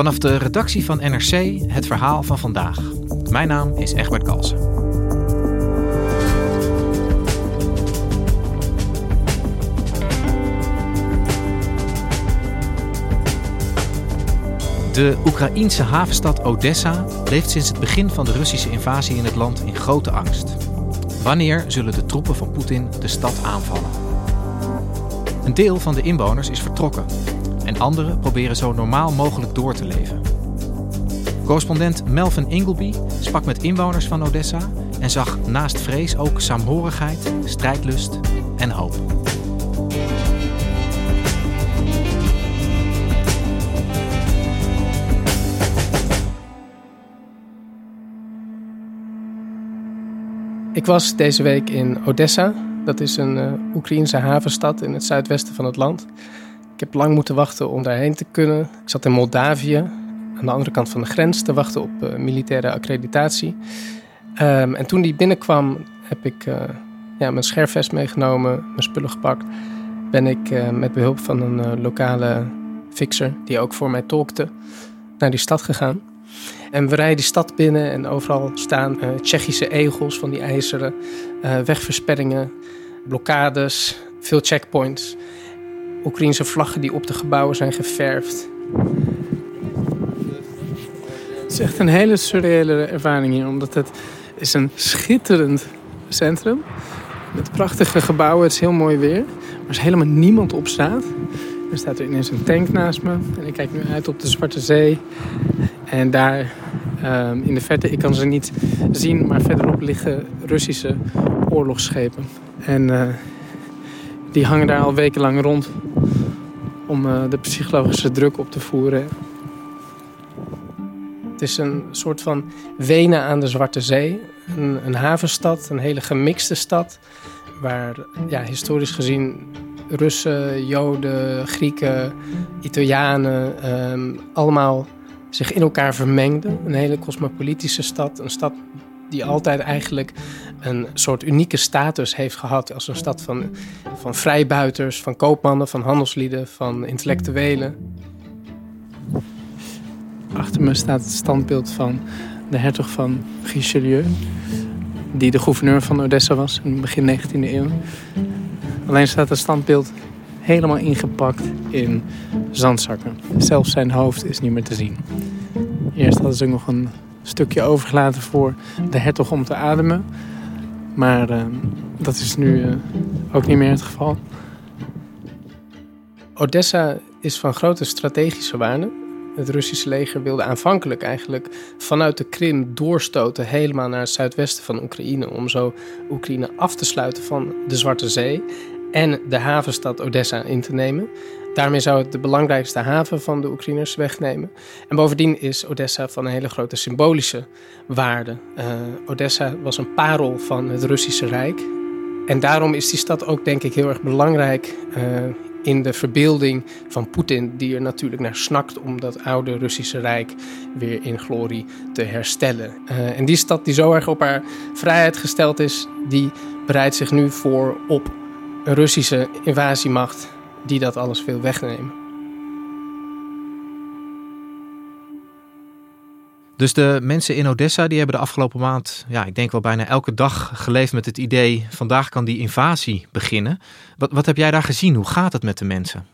Vanaf de redactie van NRC het verhaal van vandaag. Mijn naam is Egbert Kalsen. De Oekraïense havenstad Odessa leeft sinds het begin van de Russische invasie in het land in grote angst. Wanneer zullen de troepen van Poetin de stad aanvallen? Een deel van de inwoners is vertrokken en anderen proberen zo normaal mogelijk door te leven. Correspondent Melvin Ingleby sprak met inwoners van Odessa en zag naast vrees ook saamhorigheid, strijdlust en hoop. Ik was deze week in Odessa. Dat is een uh, Oekraïense havenstad in het zuidwesten van het land. Ik heb lang moeten wachten om daarheen te kunnen. Ik zat in Moldavië, aan de andere kant van de grens, te wachten op uh, militaire accreditatie. Um, en toen die binnenkwam, heb ik uh, ja, mijn scherfvest meegenomen, mijn spullen gepakt. Ben ik uh, met behulp van een lokale fixer, die ook voor mij tolkte, naar die stad gegaan. En we rijden die stad binnen en overal staan Tsjechische egels van die ijzeren wegversperringen, blokkades, veel checkpoints. Oekraïnse vlaggen die op de gebouwen zijn geverfd. Het is echt een hele surreële ervaring hier, omdat het is een schitterend centrum met prachtige gebouwen. Het is heel mooi weer, maar er is helemaal niemand op straat. Er staat er ineens een tank naast me en ik kijk nu uit op de Zwarte Zee. En daar um, in de verte, ik kan ze niet zien, maar verderop liggen Russische oorlogsschepen. En uh, die hangen daar al wekenlang rond om uh, de psychologische druk op te voeren. Het is een soort van Wenen aan de Zwarte Zee. Een, een havenstad, een hele gemixte stad. Waar ja, historisch gezien Russen, Joden, Grieken, Italianen um, allemaal zich in elkaar vermengden. Een hele cosmopolitische stad. Een stad die altijd eigenlijk een soort unieke status heeft gehad als een stad van, van vrijbuiters, van koopmannen, van handelslieden, van intellectuelen. Achter me staat het standbeeld van de hertog van Richelieu, die de gouverneur van Odessa was in begin 19e eeuw. Alleen staat het standbeeld helemaal ingepakt in zandzakken. Zelfs zijn hoofd is niet meer te zien. Eerst hadden ze nog een stukje overgelaten voor de hertog om te ademen. Maar uh, dat is nu uh, ook niet meer het geval. Odessa is van grote strategische waarde. Het Russische leger wilde aanvankelijk eigenlijk vanuit de Krim doorstoten helemaal naar het zuidwesten van Oekraïne. Om zo Oekraïne af te sluiten van de Zwarte Zee en de havenstad Odessa in te nemen. Daarmee zou het de belangrijkste haven van de Oekraïners wegnemen. En bovendien is Odessa van een hele grote symbolische waarde. Uh, Odessa was een parel van het Russische Rijk. En daarom is die stad ook, denk ik, heel erg belangrijk uh, in de verbeelding van Poetin, die er natuurlijk naar snakt om dat oude Russische Rijk weer in glorie te herstellen. Uh, en die stad die zo erg op haar vrijheid gesteld is, die bereidt zich nu voor op een Russische invasiemacht die dat alles wil wegnemen. Dus de mensen in Odessa die hebben de afgelopen maand, ja, ik denk wel bijna elke dag geleefd met het idee: vandaag kan die invasie beginnen. Wat, wat heb jij daar gezien? Hoe gaat het met de mensen?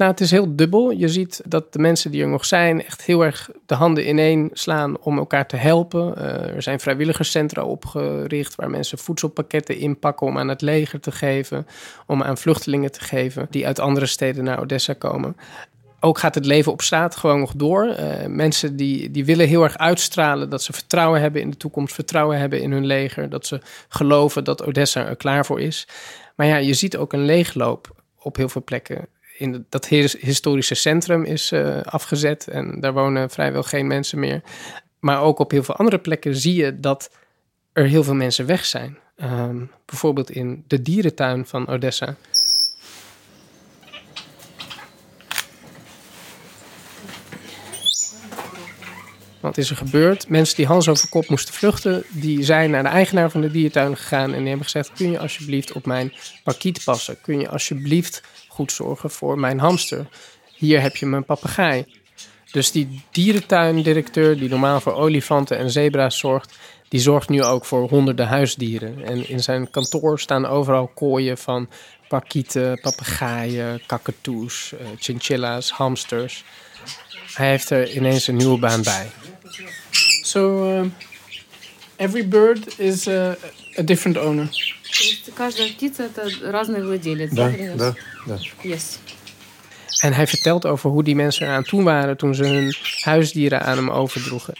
Nou, het is heel dubbel. Je ziet dat de mensen die er nog zijn echt heel erg de handen ineen slaan om elkaar te helpen. Uh, er zijn vrijwilligerscentra opgericht waar mensen voedselpakketten inpakken om aan het leger te geven, om aan vluchtelingen te geven die uit andere steden naar Odessa komen. Ook gaat het leven op straat gewoon nog door. Uh, mensen die, die willen heel erg uitstralen dat ze vertrouwen hebben in de toekomst, vertrouwen hebben in hun leger, dat ze geloven dat Odessa er klaar voor is. Maar ja, je ziet ook een leegloop op heel veel plekken. In dat historische centrum is uh, afgezet en daar wonen vrijwel geen mensen meer. Maar ook op heel veel andere plekken zie je dat er heel veel mensen weg zijn. Um, bijvoorbeeld in de dierentuin van Odessa. Wat is er gebeurd? Mensen die hals over kop moesten vluchten, die zijn naar de eigenaar van de dierentuin gegaan en die hebben gezegd: Kun je alsjeblieft op mijn parkiet passen? Kun je alsjeblieft goed zorgen voor mijn hamster? Hier heb je mijn papegaai. Dus die dierentuindirecteur, die normaal voor olifanten en zebra's zorgt, die zorgt nu ook voor honderden huisdieren. En in zijn kantoor staan overal kooien van parkieten, papegaaien, kakatoes, uh, chinchilla's, hamsters. Hij heeft er ineens een nieuwe baan bij. So uh, every bird is a, a different owner. Каждая птица это разный владелец. Да, да, да. Yes. En hij vertelt over hoe die mensen eraan toe waren toen ze hun huisdieren aan hem overdroegen.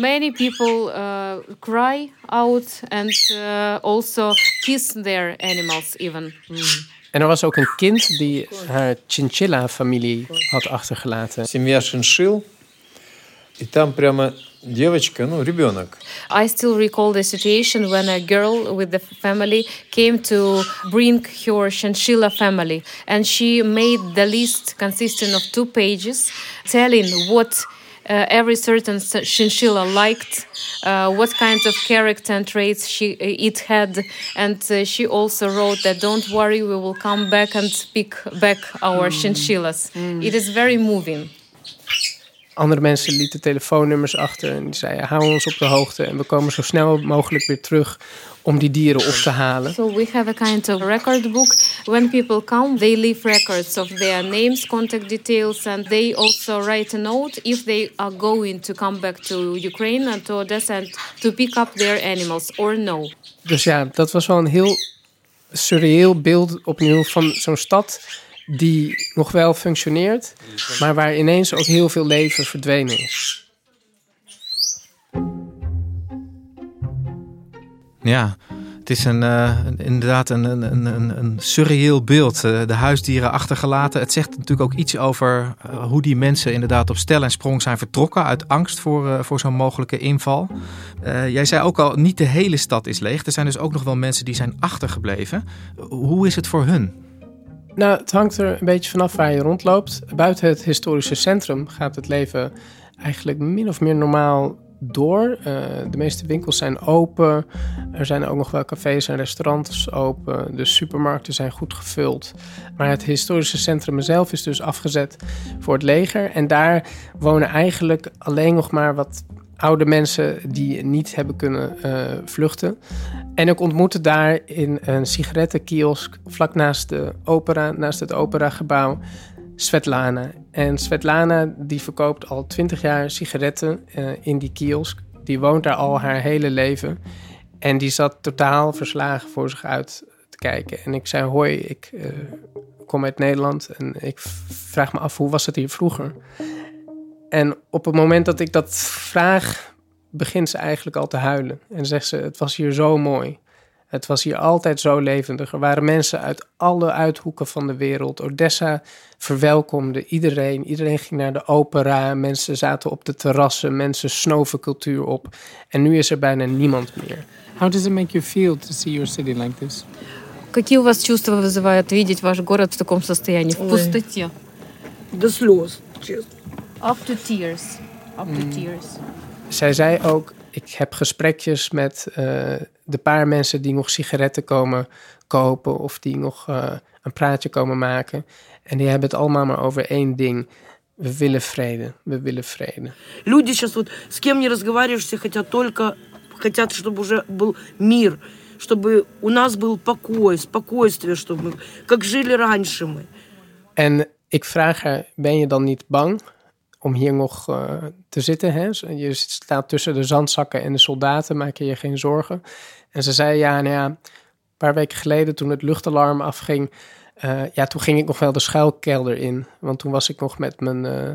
Many people uh, cry out and uh, also kiss their animals even. Mm. En er was ook een kind die haar chinchilla-familie had achtergelaten. Семья шиншил. И там прямо девочка, ну, ребенок. I still recall the situation when a girl with the family came to bring her chinchilla family. And she made the list consisting of two pages telling what uh, every certain chinchilla liked, uh, what kind of character and traits she uh, it had, and uh, she also wrote that don't worry, we will come back and pick back our mm. chinchillas. Mm. It is very moving. Andere mensen lieten telefoonnummers achter en die zeiden: hou ons op de hoogte en we komen zo snel mogelijk weer terug om die dieren op te halen. So we have a kind of record book. When people come, they leave records of their names, contact details, and they also write a note if they are going to come back to Ukraine and to Odessa and to pick up their animals or no. Dus ja, dat was wel een heel surreëel beeld opnieuw van zo'n stad die nog wel functioneert, maar waar ineens ook heel veel leven verdwenen is. Ja, het is een, uh, inderdaad een, een, een, een beeld. Uh, de huisdieren achtergelaten. Het zegt natuurlijk ook iets over uh, hoe die mensen inderdaad op stel en sprong zijn vertrokken uit angst voor, voor zo'n mogelijke inval. jij zei ook al, niet de hele stad is leeg. Er zijn dus ook nog wel mensen die zijn achtergebleven. Hoe is het voor hun? Nou, het hangt er een beetje vanaf waar je rondloopt. Buiten het historische centrum gaat het leven eigenlijk min of meer normaal door. Uh, de meeste winkels zijn open. Er zijn ook nog wel cafés en restaurants open. De supermarkten zijn goed gevuld. Maar het historische centrum zelf is dus afgezet voor het leger. En daar wonen eigenlijk alleen nog maar wat oude mensen die niet hebben kunnen uh, vluchten. En ik ontmoette daar in een sigarettenkiosk vlak naast, de opera, naast het operagebouw Svetlana. En Svetlana die verkoopt al twintig jaar sigaretten uh, in die kiosk. Die woont daar al haar hele leven. En die zat totaal verslagen voor zich uit te kijken. En ik zei, hoi, ik uh, kom uit Nederland en ik vraag me af, hoe was het hier vroeger? En op het moment dat ik dat vraag, begint ze eigenlijk al te huilen. En zegt ze: Het was hier zo mooi. Het was hier altijd zo levendig. Er waren mensen uit alle uithoeken van de wereld. Odessa verwelkomde iedereen. Iedereen ging naar de opera. Mensen zaten op de terrassen. Mensen snoven cultuur op. En nu is er bijna niemand meer. How does it make you feel to see your city like this? Какие у вас чувства вызывает видеть ваш город в таком состоянии, в пустоте? До слез, честно. Up to tears. Up to mm. tears. Zij zei ook, ik heb gesprekjes met uh, de paar mensen die nog sigaretten komen kopen of die nog uh, een praatje komen maken. En die hebben het allemaal maar over één ding. We willen vrede. We willen vrede. Люди сейчас вот с кем не разговариваешь, все хотят только хотят, чтобы уже был мир, чтобы у нас был покой, спокойствие, чтобы как жили раньше мы. En ik vraag haar, ben je dan niet bang om hier nog uh, te zitten. Hè? Je staat tussen de zandzakken en de soldaten, maak je je geen zorgen. En ze zei, ja, nou ja, een paar weken geleden toen het luchtalarm afging, uh, ja, toen ging ik nog wel de schuilkelder in. Want toen was ik nog met mijn, uh,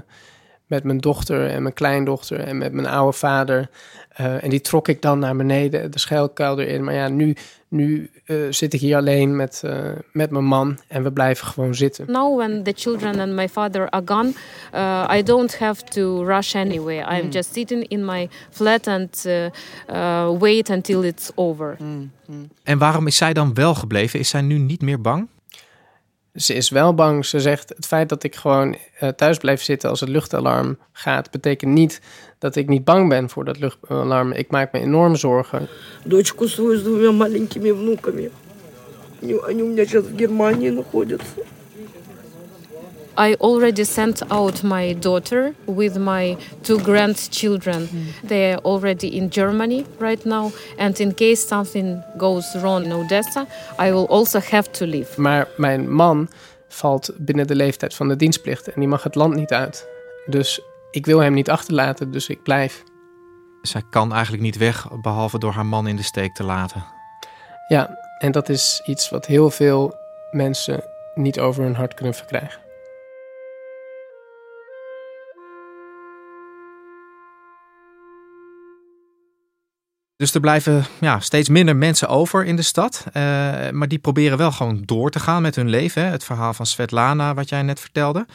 met mijn dochter en mijn kleindochter en met mijn oude vader. Eh, en die trok ik dan naar beneden, de schuilkelder in. Maar ja, nu, nu uh, zit ik hier alleen met, uh, met mijn man en we blijven gewoon zitten. Now when the children and my father are gone, I don't have to rush anywhere. I'm just sitting in my flat and wait until it's over. En waarom is zij dan wel gebleven? Is zij nu niet meer bang? Ze is wel bang. Ze zegt: het feit dat ik gewoon uh, thuis blijf zitten als het luchtalarm gaat, betekent niet dat ik niet bang ben voor dat luchtalarm. Ik maak me enorm zorgen. Дочку свою с двумя маленькими внуками. Они у меня сейчас в Германии находятся. I already sent out my daughter with my two grandchildren. Mm. They are already in Germany right now. And in case something goes wrong in Odessa, I will also have to leave. Maar mijn man valt binnen de leeftijd van de dienstplicht en die mag het land niet uit. Dus ik wil hem niet achterlaten, dus ik blijf. Zij kan eigenlijk niet weg, behalve door haar man in de steek te laten. Ja, en dat is iets wat heel veel mensen niet over hun hart kunnen verkrijgen. Dus er blijven ja, steeds minder mensen over in de stad. Uh, maar die proberen wel gewoon door te gaan met hun leven. Hè? Het verhaal van Svetlana, wat jij net vertelde.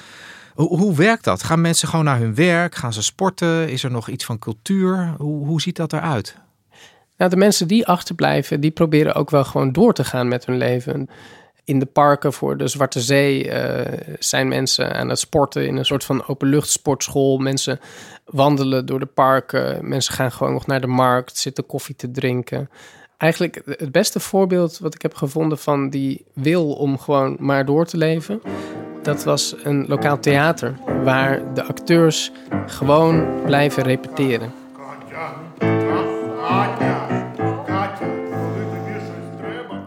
Hoe, hoe werkt dat? Gaan mensen gewoon naar hun werk? Gaan ze sporten? Is er nog iets van cultuur? Hoe, hoe ziet dat eruit? Nou, de mensen die achterblijven, die proberen ook wel gewoon door te gaan met hun leven in de parken voor de Zwarte Zee uh, zijn mensen aan het sporten in een soort van openluchtsportschool. Mensen wandelen door de parken. Mensen gaan gewoon nog naar de markt, zitten koffie te drinken. Eigenlijk het beste voorbeeld wat ik heb gevonden van die wil om gewoon maar door te leven. Dat was een lokaal theater waar de acteurs gewoon blijven repeteren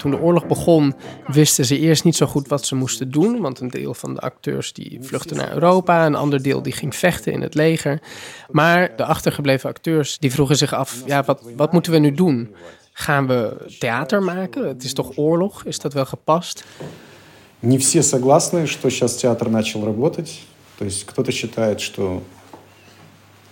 toen de oorlog begon, wisten ze eerst niet zo goed wat ze moesten doen. Want een deel van de acteurs die vluchtte naar Europa, een ander deel die ging vechten in het leger. Maar de achtergebleven acteurs die vroegen zich af, ja, wat, wat moeten we nu doen? Gaan we theater maken? Het is toch oorlog? Is dat wel gepast? Не все согласны, что сейчас театр начал работать. То есть кто-то считает, что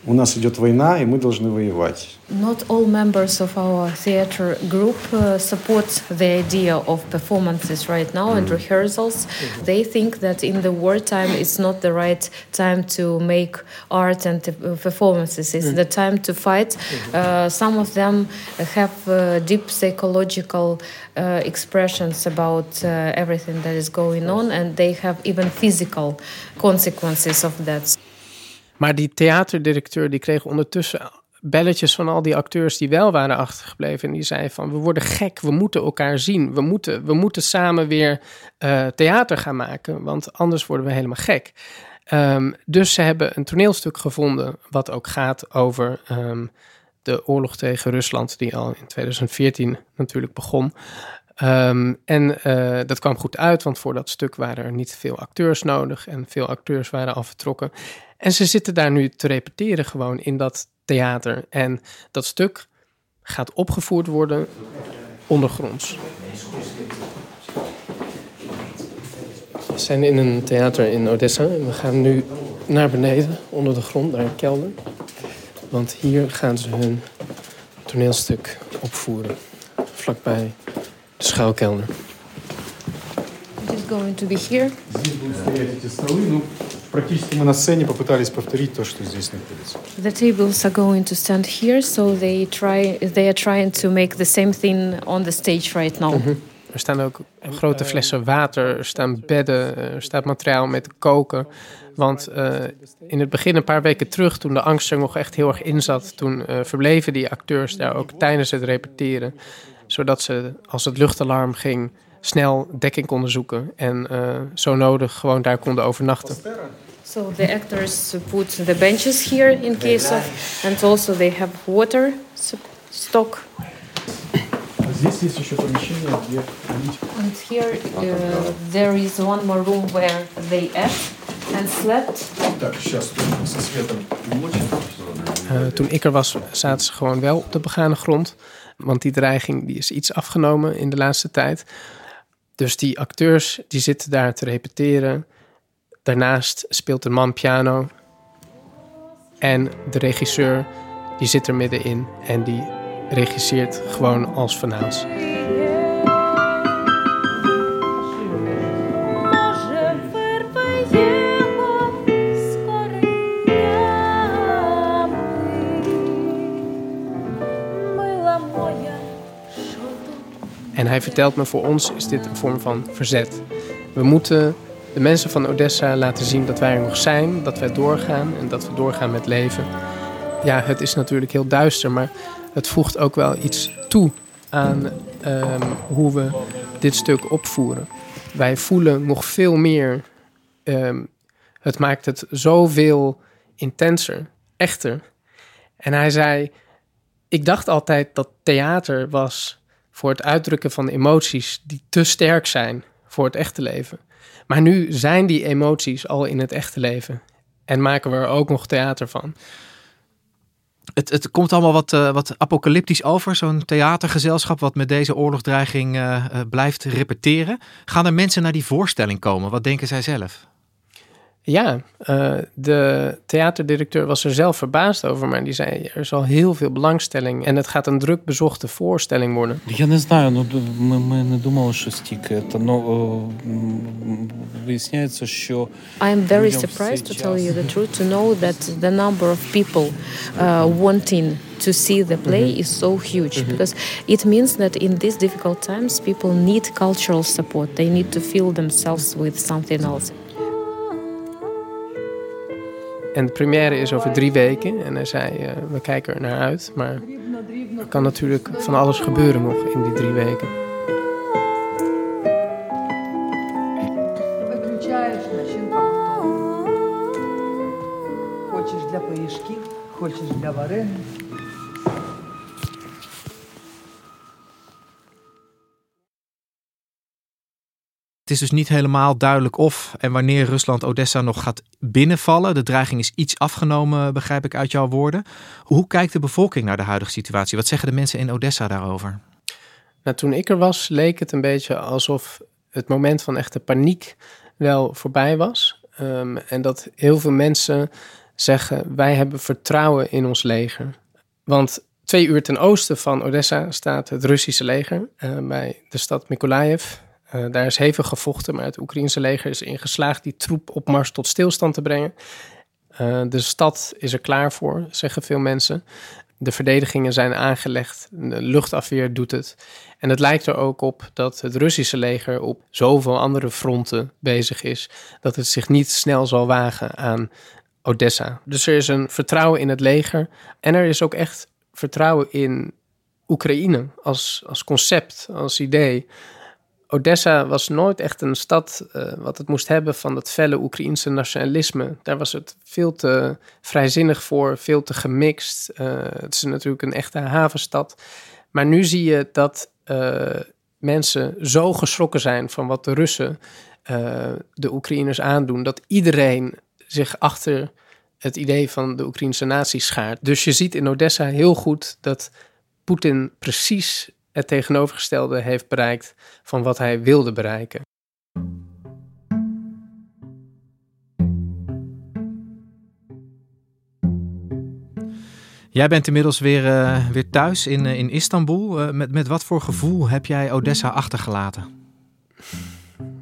у нас идет война, и мы должны воевать. Not all members of our theater group uh, support the idea of performances right now mm. and rehearsals. Mm-hmm. They think that in the wartime it's not the right time to make art and uh, performances. It's mm. the time to fight. Mm-hmm. Uh, some of them have uh, deep psychological uh, expressions about uh, everything that is going on, and they have even physical consequences of that. Maar die theaterdirecteur die kreeg ondertussen belletjes van al die acteurs die wel waren achtergebleven. En die zei van, we worden gek, we moeten elkaar zien. We moeten, we moeten samen weer uh, theater gaan maken, want anders worden we helemaal gek. Um, dus ze hebben een toneelstuk gevonden wat ook gaat over um, de oorlog tegen Rusland, die al in 2014 natuurlijk begon. Um, en uh, dat kwam goed uit, want voor dat stuk waren er niet veel acteurs nodig en veel acteurs waren al vertrokken. En ze zitten daar nu te repeteren gewoon in dat theater. En dat stuk gaat opgevoerd worden ondergronds. We zijn in een theater in Odessa en we gaan nu naar beneden, onder de grond, naar een kelder. Want hier gaan ze hun toneelstuk opvoeren, vlakbij de schuilkelder. It is going to be here практически мы на сцене попытались повторить то, что здесь находится. The tables are going to stand here, so they try they are trying to make the same thing on the stage right now. Mm -hmm. Er staan ook grote flessen water, er staan bedden, er staat materiaal om mee te koken. Want uh, in het begin, een paar weken terug, toen de angst er nog echt heel erg in zat, toen uh, verbleven die acteurs daar ook tijdens het repeteren. Zodat ze, als het luchtalarm ging, snel dekking konden zoeken en uh, zo nodig gewoon daar konden overnachten. So the actors put the benches here in case of, and also they have water stock. Здесь есть еще помещение, где And here uh, there is one more room where they ate and slept. Так, сейчас со светом uh, Toen ik er was, zaten ze gewoon wel op de begane grond. Want die dreiging die is iets afgenomen in de laatste tijd. Dus die acteurs die zitten daar te repeteren. Daarnaast speelt een man piano. En de regisseur die zit er middenin en die regisseert gewoon als vanouds. En hij vertelt me, voor ons is dit een vorm van verzet. We moeten de mensen van Odessa laten zien dat wij er nog zijn, dat wij doorgaan en dat we doorgaan met leven. Ja, het is natuurlijk heel duister, maar het voegt ook wel iets toe aan ehm, hoe we dit stuk opvoeren. Wij voelen nog veel meer. ehm, het maakt het zoveel intenser, echter. En hij zei: Ik dacht altijd dat theater was voor het uitdrukken van emoties die te sterk zijn voor het echte leven. Maar nu zijn die emoties al in het echte leven. En maken we er ook nog theater van. Het, het komt allemaal wat, eh, wat apocalyptisch over, zo'n theatergezelschap wat met deze oorlogsdreiging eh, eh, blijft repeteren. Gaan er mensen naar die voorstelling komen? Wat denken zij zelf? Ja, eh, de theaterdirecteur was er zelf verbaasd over, maar die zei: er is al heel veel belangstelling en het gaat een druk bezochte voorstelling worden. Я не знаю, ну д- ми, ми не думали, що стільки. Та ну о, м, виясняється, що I am very людям в surprised, to цей tell час- you the truth, to know that the number of people uh, wanting to see the play is so huge because it means that in these difficult times, people need cultural support. They need to fill themselves with something else. En de première is over drie weken en hij zei: eh, we kijken er naar uit, maar er kan natuurlijk van alles gebeuren nog in die drie weken. Het is dus niet helemaal duidelijk of en wanneer Rusland Odessa nog gaat binnenvallen. De dreiging is iets afgenomen, begrijp ik uit jouw woorden. Hoe kijkt de bevolking naar de huidige situatie? Wat zeggen de mensen in Odessa daarover? Nou, toen ik er was, leek het een beetje alsof het moment van echte paniek wel voorbij was. Ehm, en dat heel veel mensen zeggen: wij hebben vertrouwen in ons leger. Want twee uur ten oosten van Odessa staat het Russische leger eh, bij de stad Mykolaiv. Eh, daar is hevig gevochten, maar het Oekraïense leger is erin geslaagd die troepopmars tot stilstand te brengen. Eh, de stad is er klaar voor, zeggen veel mensen. De verdedigingen zijn aangelegd, de luchtafweer doet het. En het lijkt er ook op dat het Russische leger op zoveel andere fronten bezig is, dat het zich niet snel zal wagen aan Odessa. Dus er is een vertrouwen in het leger en er is ook echt vertrouwen in Oekraïne als, als concept, als idee. Odessa was nooit echt een stad eh, wat het moest hebben van dat felle Oekraïense nationalisme. Daar was het veel te vrijzinnig voor, veel te gemixt. Eh, het is natuurlijk een echte havenstad. Maar nu zie je dat eh, mensen zo geschrokken zijn van wat de Russen de Oekraïners aandoen, dat iedereen zich achter het idee van de Oekraïnse natie schaart. Dus je ziet in Odessa heel goed dat Poetin precies het tegenovergestelde heeft bereikt van wat hij wilde bereiken. Jij bent inmiddels weer, eh, weer thuis in, eh, in Istanbul. Eh, met, met wat voor gevoel heb jij Odessa achtergelaten?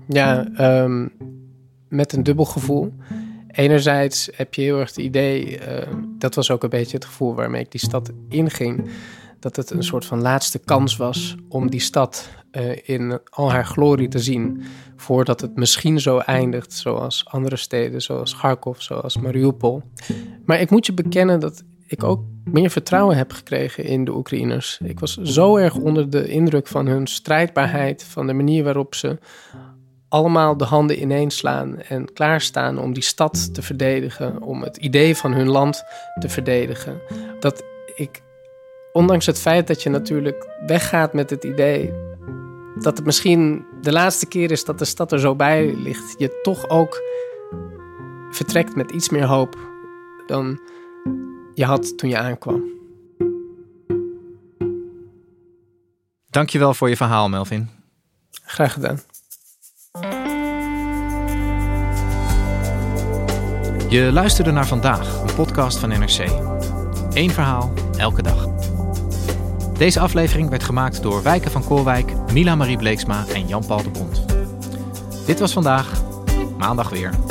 Ja, ehm, met een dubbel gevoel. Enerzijds heb je heel erg het idee, dat was ook een beetje het gevoel waarmee ik die stad inging, dat het een soort van laatste kans was om die stad eh, in al haar glorie te zien, voordat het misschien zo eindigt zoals andere steden, zoals Kharkov, zoals Mariupol. Maar ik moet je bekennen dat ik ook meer vertrouwen heb gekregen in de Oekraïners. Ik was zo erg onder de indruk van hun strijdbaarheid, van de manier waarop ze allemaal de handen ineens slaan en klaarstaan om die stad te verdedigen, om het idee van hun land te verdedigen. Dat ik, ondanks het feit dat je natuurlijk weggaat met het idee dat het misschien de laatste keer is dat de stad er zo bij ligt, je toch ook vertrekt met iets meer hoop dan je had toen je aankwam. Dankjewel voor je verhaal, Melvin. Graag gedaan. Je luisterde naar vandaag, een podcast van NRC. Eén verhaal, elke dag. Deze aflevering werd gemaakt door Wijken van Koolwijk, Mila Marie Bleeksma en Jan-Paul de Bond. Dit was vandaag, maandag weer.